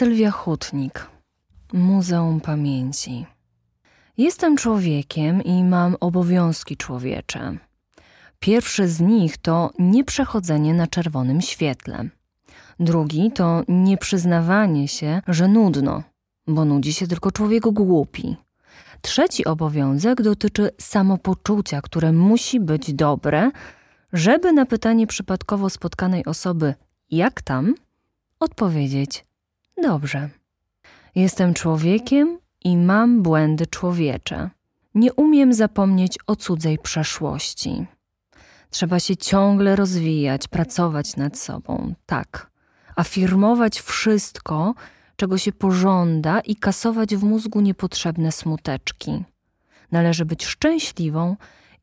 Sylwia Hutnik, Muzeum Pamięci. Jestem człowiekiem i mam obowiązki człowiecze. Pierwszy z nich to nieprzechodzenie na czerwonym świetle. Drugi to nieprzyznawanie się, że nudno, bo nudzi się tylko człowiek głupi. Trzeci obowiązek dotyczy samopoczucia, które musi być dobre, żeby na pytanie przypadkowo spotkanej osoby jak tam odpowiedzieć dobrze. Jestem człowiekiem i mam błędy człowiecze. Nie umiem zapomnieć o cudzej przeszłości. Trzeba się ciągle rozwijać, pracować nad sobą, tak, afirmować wszystko, czego się pożąda i kasować w mózgu niepotrzebne smuteczki. Należy być szczęśliwą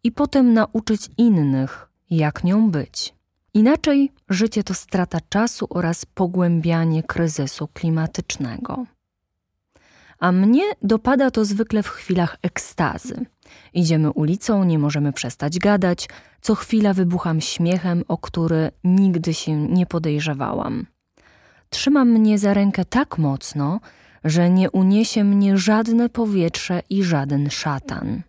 i potem nauczyć innych, jak nią być. Inaczej życie to strata czasu oraz pogłębianie kryzysu klimatycznego. A mnie dopada to zwykle w chwilach ekstazy. Idziemy ulicą, nie możemy przestać gadać, co chwila wybucham śmiechem, o który nigdy się nie podejrzewałam. Trzyma mnie za rękę tak mocno, że nie uniesie mnie żadne powietrze i żaden szatan.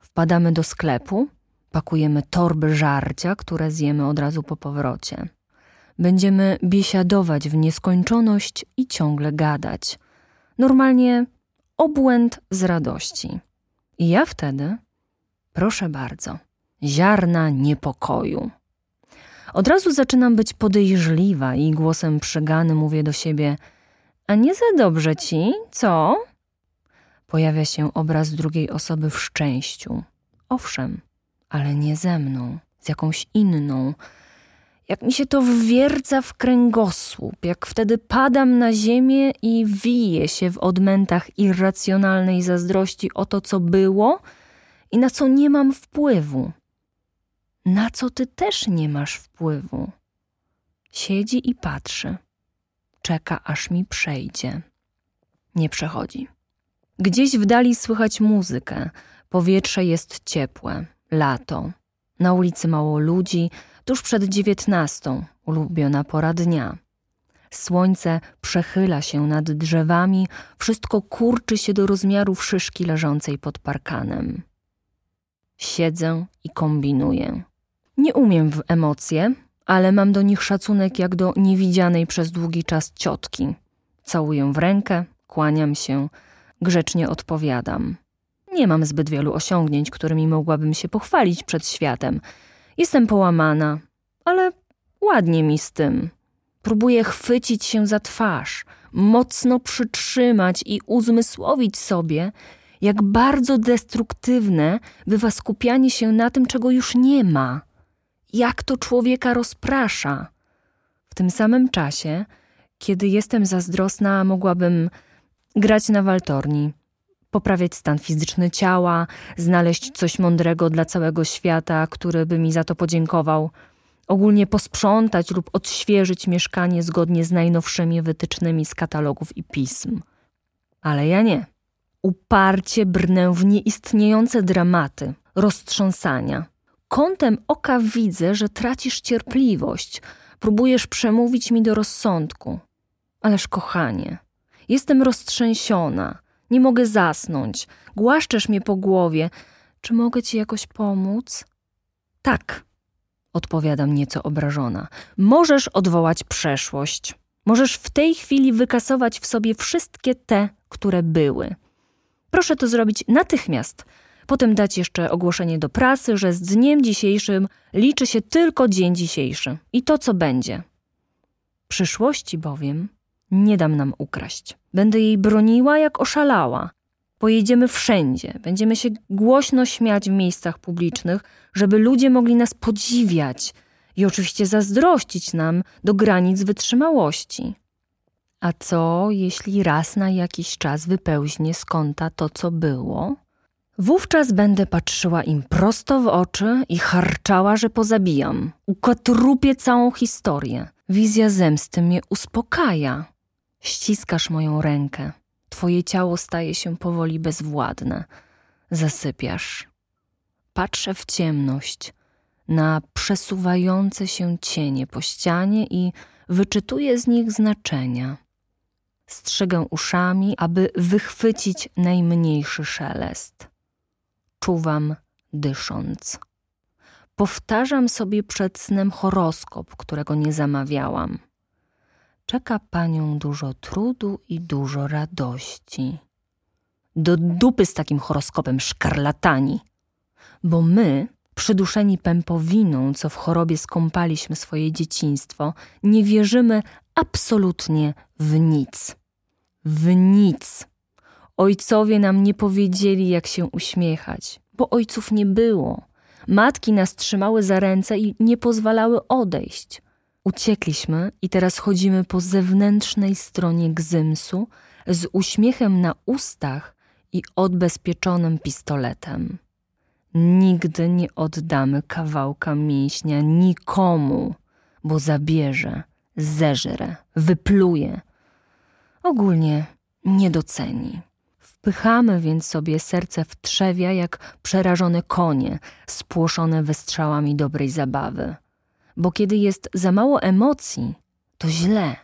Wpadamy do sklepu, pakujemy torby żarcia, które zjemy od razu po powrocie. Będziemy biesiadować w nieskończoność i ciągle gadać. Normalnie obłęd z radości. I ja wtedy, proszę bardzo, ziarna niepokoju. Od razu zaczynam być podejrzliwa i głosem przegany mówię do siebie: A nie za dobrze ci, co? Pojawia się obraz drugiej osoby w szczęściu. Owszem, ale nie ze mną, z jakąś inną. Jak mi się to wwierca w kręgosłup, jak wtedy padam na ziemię i wiję się w odmętach irracjonalnej zazdrości o to, co było i na co nie mam wpływu na co ty też nie masz wpływu. Siedzi i patrzy, czeka aż mi przejdzie. Nie przechodzi. Gdzieś w dali słychać muzykę, powietrze jest ciepłe, lato. Na ulicy mało ludzi, tuż przed dziewiętnastą, ulubiona pora dnia. Słońce przechyla się nad drzewami, wszystko kurczy się do rozmiarów szyszki leżącej pod parkanem. Siedzę i kombinuję. Nie umiem w emocje, ale mam do nich szacunek jak do niewidzianej przez długi czas ciotki. Całuję w rękę, kłaniam się, grzecznie odpowiadam. Nie mam zbyt wielu osiągnięć, którymi mogłabym się pochwalić przed światem. Jestem połamana, ale ładnie mi z tym. Próbuję chwycić się za twarz, mocno przytrzymać i uzmysłowić sobie, jak bardzo destruktywne bywa skupianie się na tym, czego już nie ma jak to człowieka rozprasza. W tym samym czasie, kiedy jestem zazdrosna, mogłabym grać na waltorni, poprawiać stan fizyczny ciała, znaleźć coś mądrego dla całego świata, który by mi za to podziękował, ogólnie posprzątać lub odświeżyć mieszkanie zgodnie z najnowszymi wytycznymi z katalogów i pism. Ale ja nie. Uparcie brnę w nieistniejące dramaty, roztrząsania, Kątem oka widzę, że tracisz cierpliwość, próbujesz przemówić mi do rozsądku. Ależ kochanie, jestem roztrzęsiona, nie mogę zasnąć, głaszczesz mnie po głowie. Czy mogę ci jakoś pomóc? Tak, odpowiadam nieco obrażona. Możesz odwołać przeszłość. Możesz w tej chwili wykasować w sobie wszystkie te, które były. Proszę to zrobić natychmiast Potem dać jeszcze ogłoszenie do prasy, że z dniem dzisiejszym liczy się tylko dzień dzisiejszy i to, co będzie. Przyszłości bowiem nie dam nam ukraść. Będę jej broniła jak oszalała. Pojedziemy wszędzie, będziemy się głośno śmiać w miejscach publicznych, żeby ludzie mogli nas podziwiać i oczywiście zazdrościć nam do granic wytrzymałości. A co, jeśli raz na jakiś czas wypełźnie z kąta to, co było? Wówczas będę patrzyła im prosto w oczy i harczała, że pozabijam. Ukotrupię całą historię. Wizja zemsty mnie uspokaja. Ściskasz moją rękę. Twoje ciało staje się powoli bezwładne. Zasypiasz. Patrzę w ciemność, na przesuwające się cienie po ścianie i wyczytuję z nich znaczenia. Strzegę uszami, aby wychwycić najmniejszy szelest. Czuwam, dysząc. Powtarzam sobie przed snem horoskop, którego nie zamawiałam. Czeka panią dużo trudu i dużo radości. Do dupy z takim horoskopem szkarlatani, bo my, przyduszeni pępowiną, co w chorobie skąpaliśmy swoje dzieciństwo, nie wierzymy absolutnie w nic. W nic. Ojcowie nam nie powiedzieli, jak się uśmiechać, bo ojców nie było. Matki nas trzymały za ręce i nie pozwalały odejść. Uciekliśmy i teraz chodzimy po zewnętrznej stronie gzymsu z uśmiechem na ustach i odbezpieczonym pistoletem. Nigdy nie oddamy kawałka mięśnia nikomu, bo zabierze, zeżre, wypluje. Ogólnie nie doceni. Wpychamy więc sobie serce w trzewia jak przerażone konie, spłoszone wystrzałami dobrej zabawy. Bo kiedy jest za mało emocji, to źle,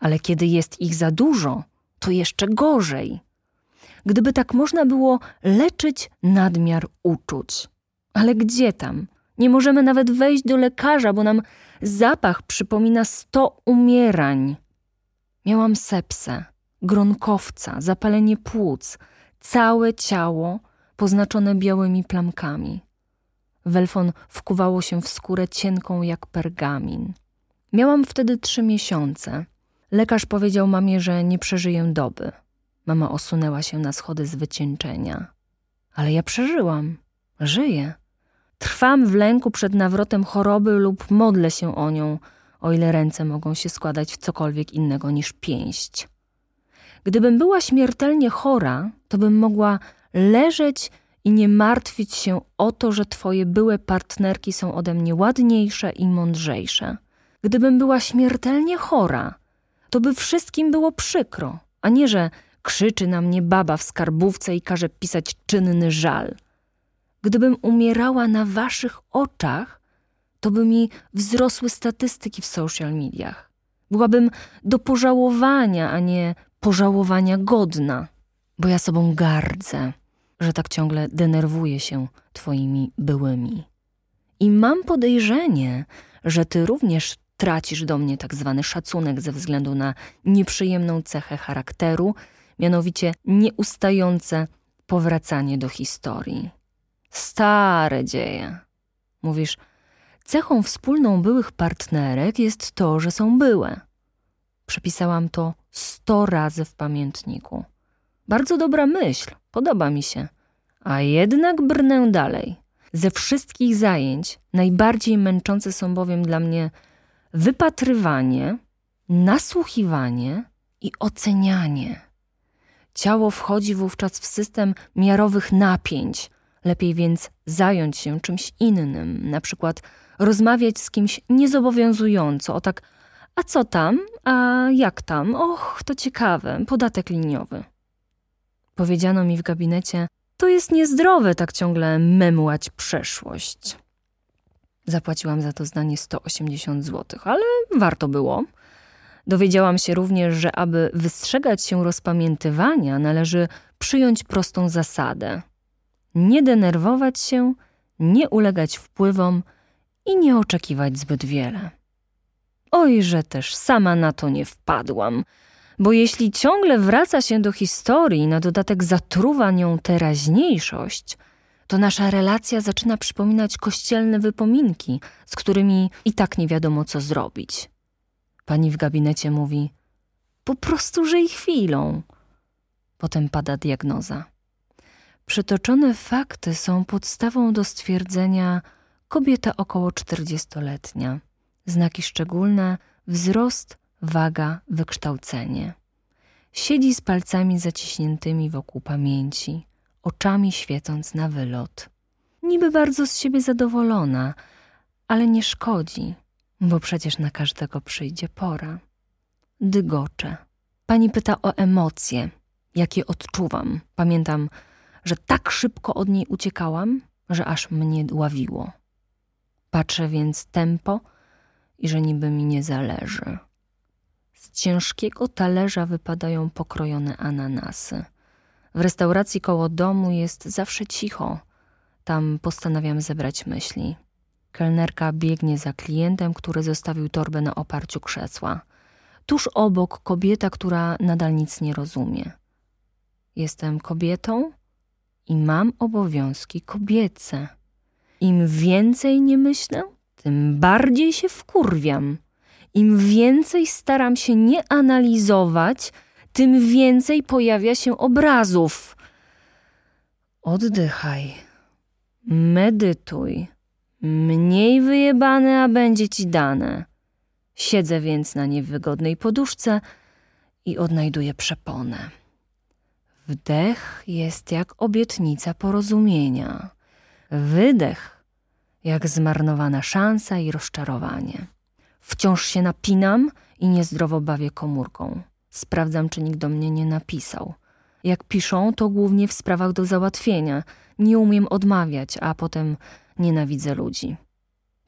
ale kiedy jest ich za dużo, to jeszcze gorzej. Gdyby tak można było leczyć nadmiar uczuć. Ale gdzie tam? Nie możemy nawet wejść do lekarza, bo nam zapach przypomina sto umierań. Miałam sepsę gronkowca, zapalenie płuc, całe ciało poznaczone białymi plamkami. Welfon wkuwało się w skórę cienką jak pergamin. Miałam wtedy trzy miesiące. Lekarz powiedział mamie, że nie przeżyję doby. Mama osunęła się na schody z wycieńczenia. Ale ja przeżyłam. Żyję. Trwam w lęku przed nawrotem choroby lub modlę się o nią, o ile ręce mogą się składać w cokolwiek innego niż pięść. Gdybym była śmiertelnie chora, to bym mogła leżeć i nie martwić się o to, że twoje byłe partnerki są ode mnie ładniejsze i mądrzejsze. Gdybym była śmiertelnie chora, to by wszystkim było przykro, a nie, że krzyczy na mnie baba w skarbówce i każe pisać czynny żal. Gdybym umierała na waszych oczach, to by mi wzrosły statystyki w social mediach. Byłabym do pożałowania, a nie pożałowania godna, bo ja sobą gardzę, że tak ciągle denerwuję się Twoimi byłymi. I mam podejrzenie, że Ty również tracisz do mnie tak zwany szacunek ze względu na nieprzyjemną cechę charakteru, mianowicie nieustające powracanie do historii. Stare dzieje. Mówisz, cechą wspólną byłych partnerek jest to, że są byłe. Przepisałam to sto razy w pamiętniku. Bardzo dobra myśl, podoba mi się. A jednak brnę dalej. Ze wszystkich zajęć najbardziej męczące są bowiem dla mnie wypatrywanie, nasłuchiwanie i ocenianie. Ciało wchodzi wówczas w system miarowych napięć. Lepiej więc zająć się czymś innym, na przykład rozmawiać z kimś niezobowiązująco o tak a co tam? A jak tam? Och, to ciekawe, podatek liniowy. Powiedziano mi w gabinecie, to jest niezdrowe tak ciągle memłać przeszłość. Zapłaciłam za to zdanie 180 zł, ale warto było. Dowiedziałam się również, że aby wystrzegać się rozpamiętywania, należy przyjąć prostą zasadę: nie denerwować się, nie ulegać wpływom i nie oczekiwać zbyt wiele. Oj, że też sama na to nie wpadłam. Bo jeśli ciągle wraca się do historii, na dodatek zatruwa nią teraźniejszość, to nasza relacja zaczyna przypominać kościelne wypominki, z którymi i tak nie wiadomo co zrobić. Pani w gabinecie mówi: Po prostu żyj chwilą. Potem pada diagnoza. Przytoczone fakty są podstawą do stwierdzenia kobieta około czterdziestoletnia znaki szczególne, wzrost, waga, wykształcenie. Siedzi z palcami zaciśniętymi wokół pamięci, oczami świecąc na wylot. Niby bardzo z siebie zadowolona, ale nie szkodzi, bo przecież na każdego przyjdzie pora. Dygocze. Pani pyta o emocje, jakie odczuwam. Pamiętam, że tak szybko od niej uciekałam, że aż mnie dławiło. Patrzę więc tempo, i że niby mi nie zależy. Z ciężkiego talerza wypadają pokrojone ananasy. W restauracji koło domu jest zawsze cicho. Tam postanawiam zebrać myśli. Kelnerka biegnie za klientem, który zostawił torbę na oparciu krzesła. Tuż obok kobieta, która nadal nic nie rozumie. Jestem kobietą i mam obowiązki kobiece. Im więcej nie myślę, tym bardziej się wkurwiam. Im więcej staram się nie analizować, tym więcej pojawia się obrazów. Oddychaj, medytuj. Mniej wyjebane, a będzie ci dane. Siedzę więc na niewygodnej poduszce i odnajduję przeponę. Wdech jest jak obietnica porozumienia. Wydech jak zmarnowana szansa i rozczarowanie. Wciąż się napinam i niezdrowo bawię komórką. Sprawdzam, czy nikt do mnie nie napisał. Jak piszą, to głównie w sprawach do załatwienia. Nie umiem odmawiać, a potem nienawidzę ludzi.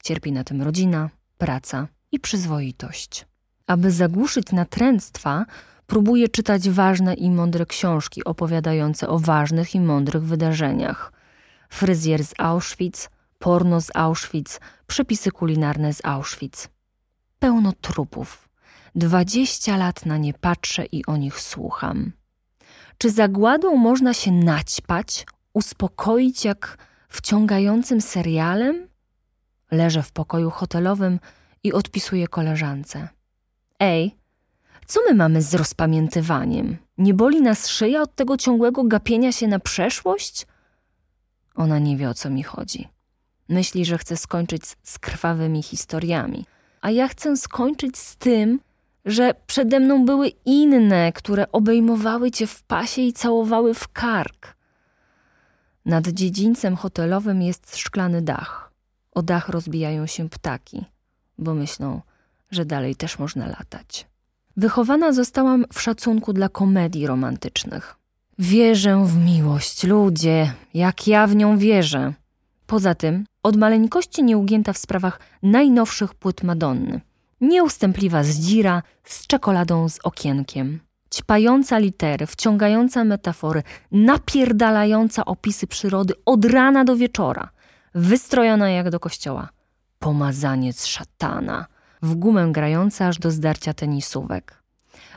Cierpi na tym rodzina, praca i przyzwoitość. Aby zagłuszyć natręctwa, próbuję czytać ważne i mądre książki opowiadające o ważnych i mądrych wydarzeniach. Fryzjer z Auschwitz, porno z Auschwitz, przepisy kulinarne z Auschwitz. Pełno trupów. Dwadzieścia lat na nie patrzę i o nich słucham. Czy zagładą można się naćpać, uspokoić jak wciągającym serialem? Leżę w pokoju hotelowym i odpisuję koleżance. Ej, co my mamy z rozpamiętywaniem? Nie boli nas szyja od tego ciągłego gapienia się na przeszłość? Ona nie wie o co mi chodzi. Myśli, że chcę skończyć z krwawymi historiami, a ja chcę skończyć z tym, że przede mną były inne, które obejmowały cię w pasie i całowały w kark. Nad dziedzińcem hotelowym jest szklany dach. O dach rozbijają się ptaki, bo myślą, że dalej też można latać. Wychowana zostałam w szacunku dla komedii romantycznych. Wierzę w miłość, ludzie, jak ja w nią wierzę. Poza tym, od maleńkości nieugięta w sprawach najnowszych płyt Madonny. Nieustępliwa zdzira z czekoladą z okienkiem. Ćpająca litery, wciągająca metafory, napierdalająca opisy przyrody od rana do wieczora. Wystrojona jak do kościoła. Pomazaniec szatana. W gumę grająca aż do zdarcia tenisówek.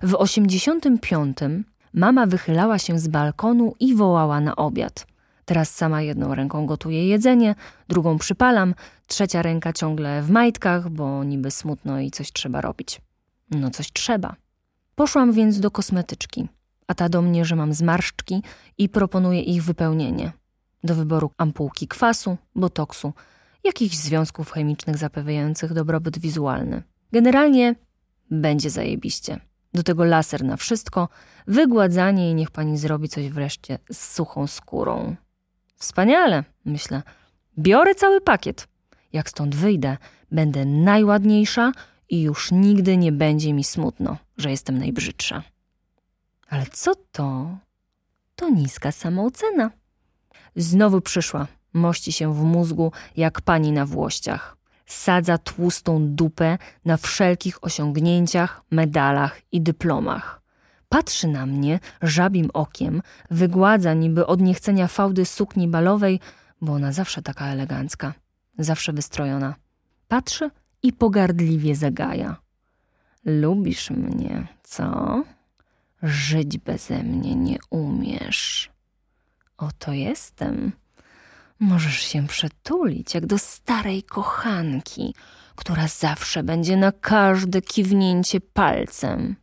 W 85 mama wychylała się z balkonu i wołała na obiad – Teraz sama jedną ręką gotuję jedzenie, drugą przypalam, trzecia ręka ciągle w majtkach, bo niby smutno i coś trzeba robić. No coś trzeba. Poszłam więc do kosmetyczki, a ta do mnie, że mam zmarszczki i proponuje ich wypełnienie. Do wyboru ampułki kwasu, botoksu, jakichś związków chemicznych zapewniających dobrobyt wizualny. Generalnie będzie zajebiście. Do tego laser na wszystko, wygładzanie i niech pani zrobi coś wreszcie z suchą skórą. Wspaniale, myślę. Biorę cały pakiet. Jak stąd wyjdę, będę najładniejsza i już nigdy nie będzie mi smutno, że jestem najbrzydsza. Ale co to? To niska samoocena. Znowu przyszła, mości się w mózgu jak pani na włościach. Sadza tłustą dupę na wszelkich osiągnięciach, medalach i dyplomach. Patrzy na mnie żabim okiem, wygładza niby od niechcenia fałdy sukni balowej, bo ona zawsze taka elegancka, zawsze wystrojona. Patrzy i pogardliwie zagaja. Lubisz mnie, co? Żyć beze mnie nie umiesz. Oto jestem. Możesz się przetulić jak do starej kochanki, która zawsze będzie na każde kiwnięcie palcem.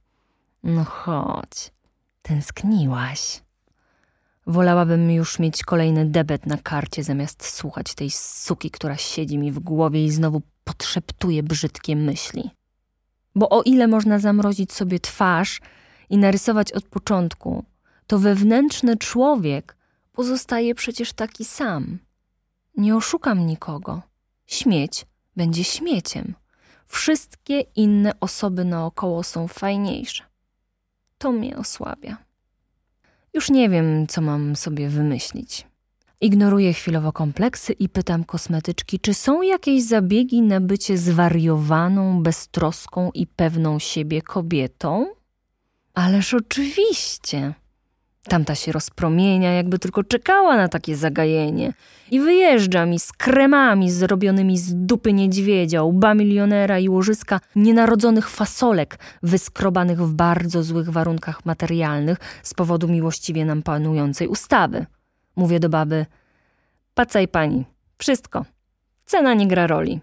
No chodź, tęskniłaś. Wolałabym już mieć kolejny debet na karcie, zamiast słuchać tej suki, która siedzi mi w głowie i znowu podszeptuje brzydkie myśli. Bo o ile można zamrozić sobie twarz i narysować od początku, to wewnętrzny człowiek pozostaje przecież taki sam. Nie oszukam nikogo. Śmieć będzie śmieciem. Wszystkie inne osoby naokoło są fajniejsze to mnie osłabia. Już nie wiem, co mam sobie wymyślić. Ignoruję chwilowo kompleksy i pytam kosmetyczki, czy są jakieś zabiegi na bycie zwariowaną, beztroską i pewną siebie kobietą? Ależ oczywiście. Tamta się rozpromienia, jakby tylko czekała na takie zagajenie. I wyjeżdża mi z kremami zrobionymi z dupy niedźwiedzia, łba milionera i łożyska nienarodzonych fasolek, wyskrobanych w bardzo złych warunkach materialnych z powodu miłościwie nam panującej ustawy. Mówię do baby, pacaj pani, wszystko, cena nie gra roli.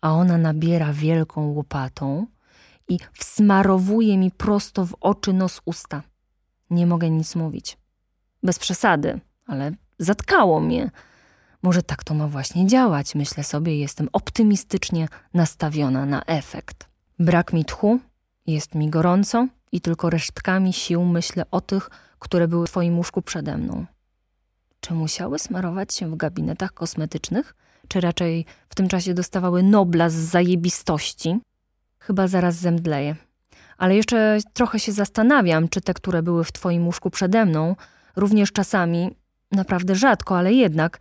A ona nabiera wielką łopatą i wsmarowuje mi prosto w oczy, nos, usta. Nie mogę nic mówić. Bez przesady, ale zatkało mnie. Może tak to ma właśnie działać, myślę sobie, jestem optymistycznie nastawiona na efekt. Brak mi tchu, jest mi gorąco i tylko resztkami sił myślę o tych, które były w twoim łóżku przede mną. Czy musiały smarować się w gabinetach kosmetycznych, czy raczej w tym czasie dostawały Nobla z zajebistości? Chyba zaraz zemdleję ale jeszcze trochę się zastanawiam, czy te, które były w twoim łóżku przede mną, również czasami, naprawdę rzadko, ale jednak,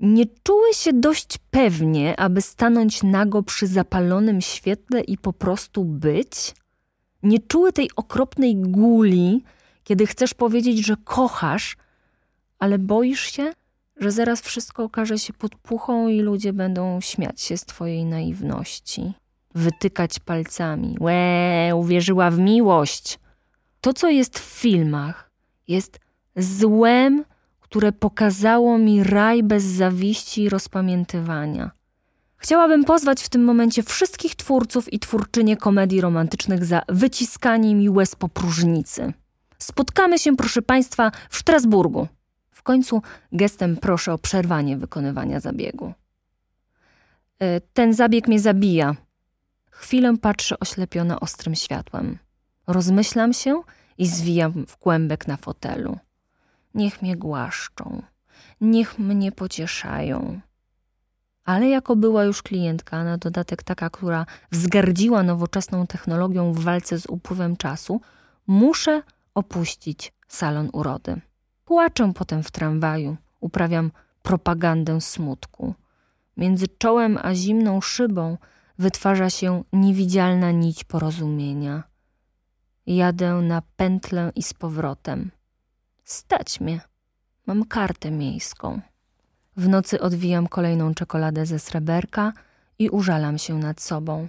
nie czuły się dość pewnie, aby stanąć nago przy zapalonym świetle i po prostu być? Nie czuły tej okropnej guli, kiedy chcesz powiedzieć, że kochasz, ale boisz się, że zaraz wszystko okaże się podpuchą i ludzie będą śmiać się z twojej naiwności wytykać palcami. Łe, uwierzyła w miłość. To, co jest w filmach, jest złem, które pokazało mi raj bez zawiści i rozpamiętywania. Chciałabym pozwać w tym momencie wszystkich twórców i twórczynie komedii romantycznych za wyciskanie mi łez po próżnicy. Spotkamy się, proszę Państwa, w Strasburgu. W końcu gestem proszę o przerwanie wykonywania zabiegu. E, ten zabieg mnie zabija, Chwilę patrzę oślepiona ostrym światłem. Rozmyślam się i zwijam w kłębek na fotelu. Niech mnie głaszczą, niech mnie pocieszają. Ale jako była już klientka, na dodatek taka, która wzgardziła nowoczesną technologią w walce z upływem czasu, muszę opuścić salon urody. Płaczę potem w tramwaju, uprawiam propagandę smutku. Między czołem a zimną szybą wytwarza się niewidzialna nić porozumienia. Jadę na pętlę i z powrotem. Stać mnie. Mam kartę miejską. W nocy odwijam kolejną czekoladę ze sreberka i użalam się nad sobą.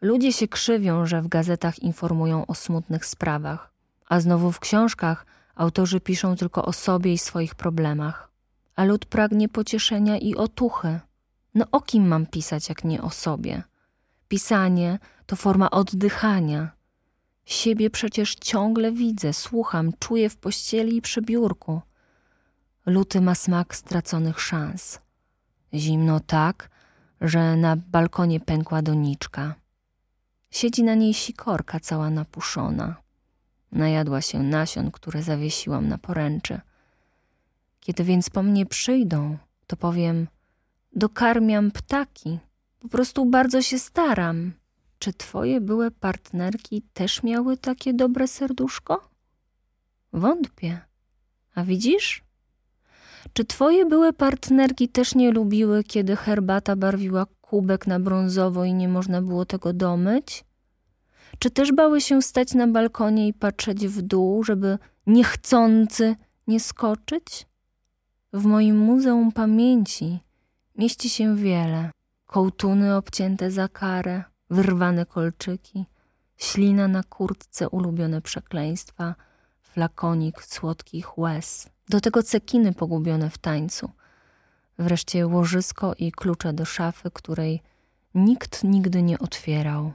Ludzie się krzywią, że w gazetach informują o smutnych sprawach, a znowu w książkach autorzy piszą tylko o sobie i swoich problemach. A lud pragnie pocieszenia i otuchy. No o kim mam pisać, jak nie o sobie? Pisanie to forma oddychania. Siebie przecież ciągle widzę, słucham, czuję w pościeli i przy biurku. Luty ma smak straconych szans. Zimno tak, że na balkonie pękła doniczka. Siedzi na niej sikorka cała napuszona. Najadła się nasion, które zawiesiłam na poręczy. Kiedy więc po mnie przyjdą, to powiem: Dokarmiam ptaki. Po prostu bardzo się staram. Czy twoje były partnerki też miały takie dobre serduszko? Wątpię. A widzisz? Czy twoje były partnerki też nie lubiły, kiedy herbata barwiła kubek na brązowo i nie można było tego domyć? Czy też bały się stać na balkonie i patrzeć w dół, żeby niechcący nie skoczyć? W moim muzeum pamięci mieści się wiele. Kołtuny obcięte za karę, wyrwane kolczyki, ślina na kurtce, ulubione przekleństwa, flakonik słodkich łez, do tego cekiny pogubione w tańcu, wreszcie łożysko i klucze do szafy, której nikt nigdy nie otwierał.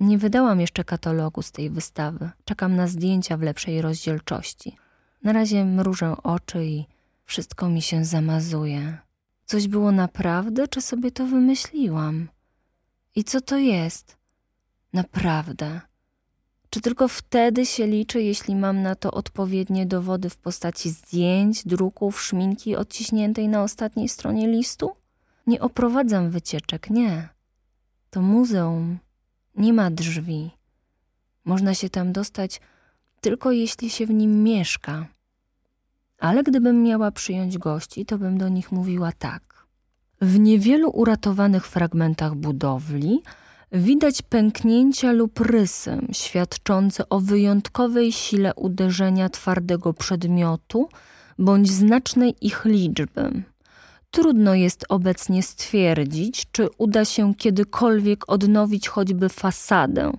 Nie wydałam jeszcze katalogu z tej wystawy. Czekam na zdjęcia w lepszej rozdzielczości. Na razie mrużę oczy i wszystko mi się zamazuje. Coś było naprawdę, czy sobie to wymyśliłam? I co to jest? Naprawdę. Czy tylko wtedy się liczy, jeśli mam na to odpowiednie dowody w postaci zdjęć, druków, szminki odciśniętej na ostatniej stronie listu? Nie oprowadzam wycieczek, nie. To muzeum. Nie ma drzwi. Można się tam dostać tylko jeśli się w nim mieszka ale gdybym miała przyjąć gości, to bym do nich mówiła tak. W niewielu uratowanych fragmentach budowli widać pęknięcia lub rysy świadczące o wyjątkowej sile uderzenia twardego przedmiotu bądź znacznej ich liczby. Trudno jest obecnie stwierdzić, czy uda się kiedykolwiek odnowić choćby fasadę,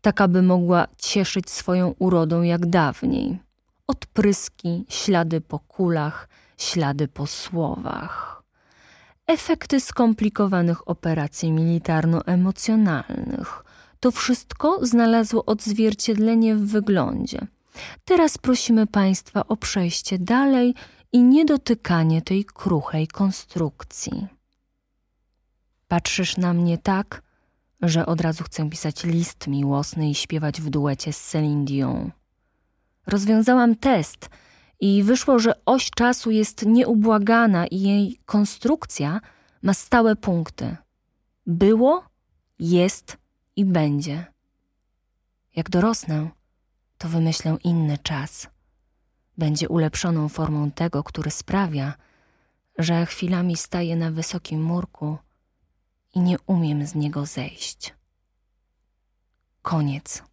tak aby mogła cieszyć swoją urodą jak dawniej. Odpryski, ślady po kulach, ślady po słowach. Efekty skomplikowanych operacji militarno-emocjonalnych. To wszystko znalazło odzwierciedlenie w wyglądzie. Teraz prosimy Państwa o przejście dalej i niedotykanie tej kruchej konstrukcji. Patrzysz na mnie tak, że od razu chcę pisać list miłosny i śpiewać w duecie z Celine Dion. Rozwiązałam test i wyszło, że oś czasu jest nieubłagana i jej konstrukcja ma stałe punkty. Było, jest i będzie. Jak dorosnę, to wymyślę inny czas. Będzie ulepszoną formą tego, który sprawia, że chwilami staję na wysokim murku i nie umiem z niego zejść. Koniec.